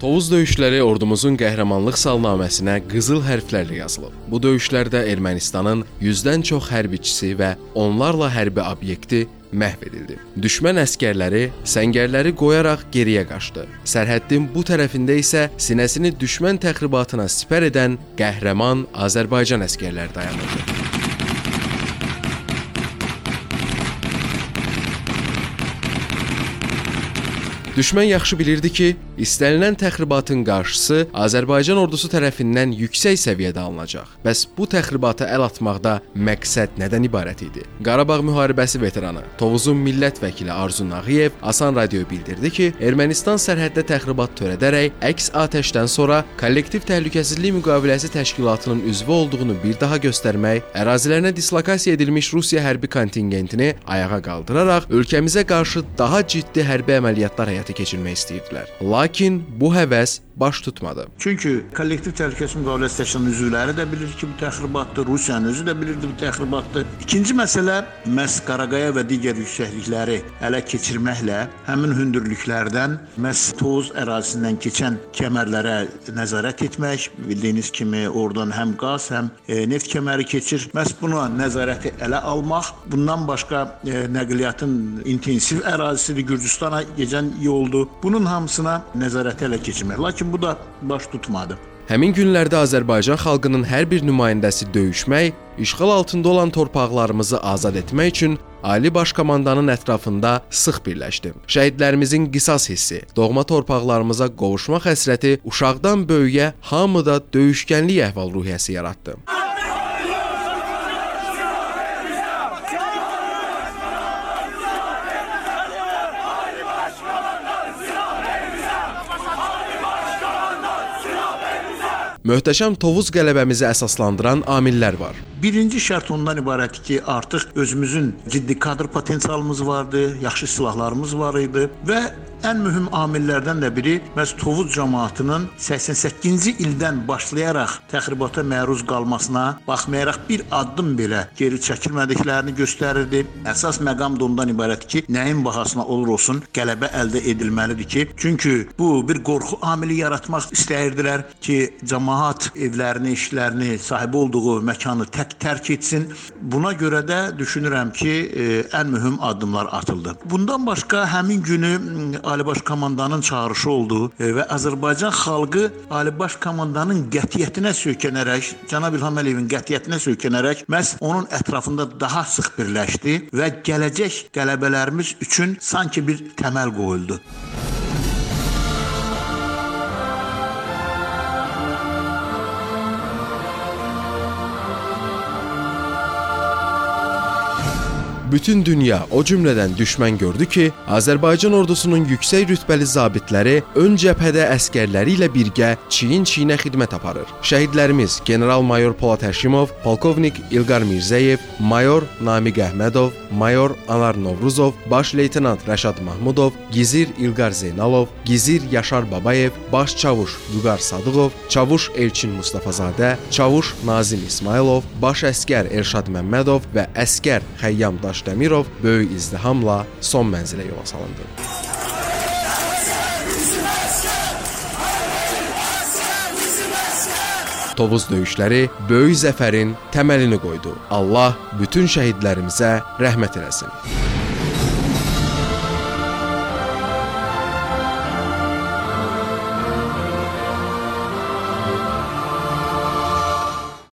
Tovuz döyüşləri ordumuzun qəhrəmanlıq salnaməsinə qızıl hərflərlə yazılıb. Bu döyüşlərdə Ermənistanın 100-dən çox hərbiçisi və onlarla hərbi obyekti məhv edildi. Düşmən əskərləri səngərləri qoyaraq geriyə qaçdı. Sərhəddin bu tərəfində isə sinəsini düşmən təxribatına sipər edən qəhrəman Azərbaycan əskərləri dayanırdı. Düşmən yaxşı bilirdi ki, istənilən təxribatın qarşısı Azərbaycan ordusu tərəfindən yüksək səviyyədə alınacaq. Bəs bu təxribata əl atmaqda məqsəd nədən ibarət idi? Qarabağ müharibəsi veteranı, Tovuzun millət vəkili Arzu Nağıyev Asan radioya bildirdi ki, Ermənistan sərhəddə təxribat törədərək əks atəşdən sonra kollektiv təhlükəsizlik müqaviləsi təşkilatının üzvü olduğunu bir daha göstərmək, ərazilərinə dislokasiya edilmiş Rusiya hərbi kontingentini ayağa qaldıraraq ölkəmizə qarşı daha ciddi hərbi əməliyyatlar həyata keçirmək istəyirdilər. Lakin bu həvəs baş tutmadı. Çünki kollektiv təhlükəsizlik müqaviləsi təşkilatının üzvləri də bilir ki, bu təxribatdır, Rusiyanın özü də bilirdi bu təxribatdır. İkinci məsələ məhz Qaraqaya və digər yüksəklikləri ələ keçirməklə həmin hündürlüklərdən məhz Tovuz ərazisindən keçən kəmərlərə nəzarət etmək, bildiyiniz kimi oradan həm qaz, həm e, neft kəməri keçir. Məhz buna nəzarəti ələ almaq, bundan başqa e, nəqliyyatın intensiv ərazisidir, Gürcüstana gedən yoldur. Bunun hamısına nəzarəti ələ keçirmək. Lakin bu da baş tutmadı. Həmin günlərdə Azərbaycan xalqının hər bir nümayəndəsi döyüşmək, işğal altında olan torpaqlarımızı azad etmək üçün Ali Baş Komandanın ətrafında sıx birləşdi. Şəhidlərimizin qisas hissi, doğma torpaqlarımıza qovuşmaq həsrəti uşaqdan böyüyə hamıda döyüşkənlik əhval-ruhiyyəsi yaratdı. Möhtəşəm Tovuz qələbəmizi əsaslandıran amillər var. Birinci şərt ondan ibarətdir ki, artıq özümüzün ciddi kadr potensialımız vardı, yaxşı silahlarımız var idi və ən mühüm amillərdən də biri məhz Tovuz cəmaatının 88-ci ildən başlayaraq təxribata məruz qalmasına baxmayaraq bir addım belə geri çəkilmədiklərini göstərirdi. Əsas məqam da ondan ibarətdir ki, nəyin bahasına olur olsun qələbə əldə edilməlidir ki, çünki bu bir qorxu amili yaratmaq istəyirdilər ki, cəmaat evlərini, işlərini, sahibi olduğu məkanı tək tərk etsin. Buna görə də düşünürəm ki, e, ən mühüm addımlar atıldı. Bundan başqa həmin günü Ali Baş Komandanın çağırışı oldu e, və Azərbaycan xalqı Ali Baş Komandanın qətiyyətinə söykənərək, cənab İlham Əliyevin qətiyyətinə söykənərək məhz onun ətrafında daha sıx birləşdi və gələcək qələbələrimiz üçün sanki bir təməl qoyuldu. Bütün dünya, o cümlədən düşmən gördü ki, Azərbaycan ordusunun yüksək rütbəli zabitləri ön cəbhədə əskərləri ilə birgə çiyin-çiyinə xidmət aparır. Şəhidlərimiz general-mayor Polad Həşimov, polkovnik İlqar Mirzəyev, mayor Namiq Əhmədov, mayor Anar Novruzov, baş leytenant Rəşad Mahmudov, gizir İlqar Zeynalov, gizir Yaşar Babayev, baş çavuş Vüqar Sadıqov, çavuş Elçin Mustafazadə, çavuş Nazim İsmailov, baş əskər Elşad Məmmədov və əskər Xəyyam Daş Daşdəmirov böyük izdihamla son mənzilə yola salındı. Tovuz döyüşləri böyük zəfərin təməlini qoydu. Allah bütün şəhidlərimizə rəhmət eləsin.